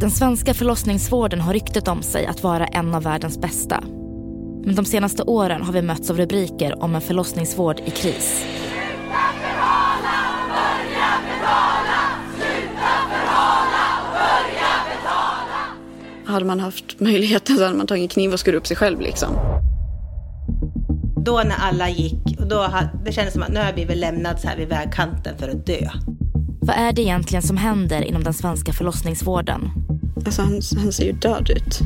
Den svenska förlossningsvården har ryktet om sig att vara en av världens bästa. Men de senaste åren har vi mötts av rubriker om en förlossningsvård i kris. Hade man haft möjligheten så hade man tagit kniv och skurit upp sig själv liksom. Då när alla gick, och då det kändes som att nu har vi väl lämnat så här vid vägkanten för att dö. Vad är det egentligen som händer inom den svenska förlossningsvården? Alltså han, han ser ju död ut.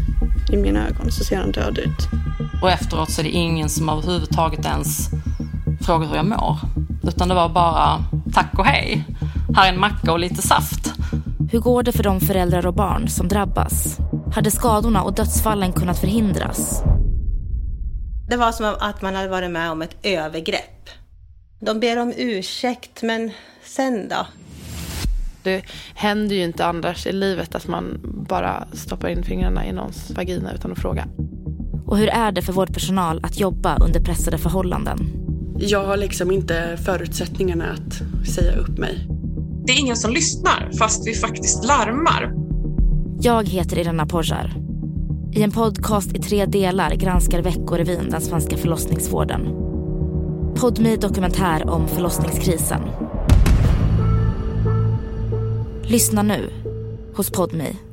I mina ögon så ser han död ut. Och efteråt så är det ingen som överhuvudtaget ens frågar hur jag mår. Utan det var bara tack och hej. Här är en macka och lite saft. Hur går det för de föräldrar och barn som drabbas? Hade skadorna och dödsfallen kunnat förhindras? Det var som att man hade varit med om ett övergrepp. De ber om ursäkt, men sen då? Det händer ju inte annars i livet att man bara stoppar in fingrarna i någons vagina utan att fråga. Och hur är det för vårdpersonal att jobba under pressade förhållanden? Jag har liksom inte förutsättningarna att säga upp mig. Det är ingen som lyssnar fast vi faktiskt larmar. Jag heter Irena Porjar. I en podcast i tre delar granskar Veckorevyn den svenska förlossningsvården. Podmi dokumentär om förlossningskrisen. Lyssna nu hos Podmi.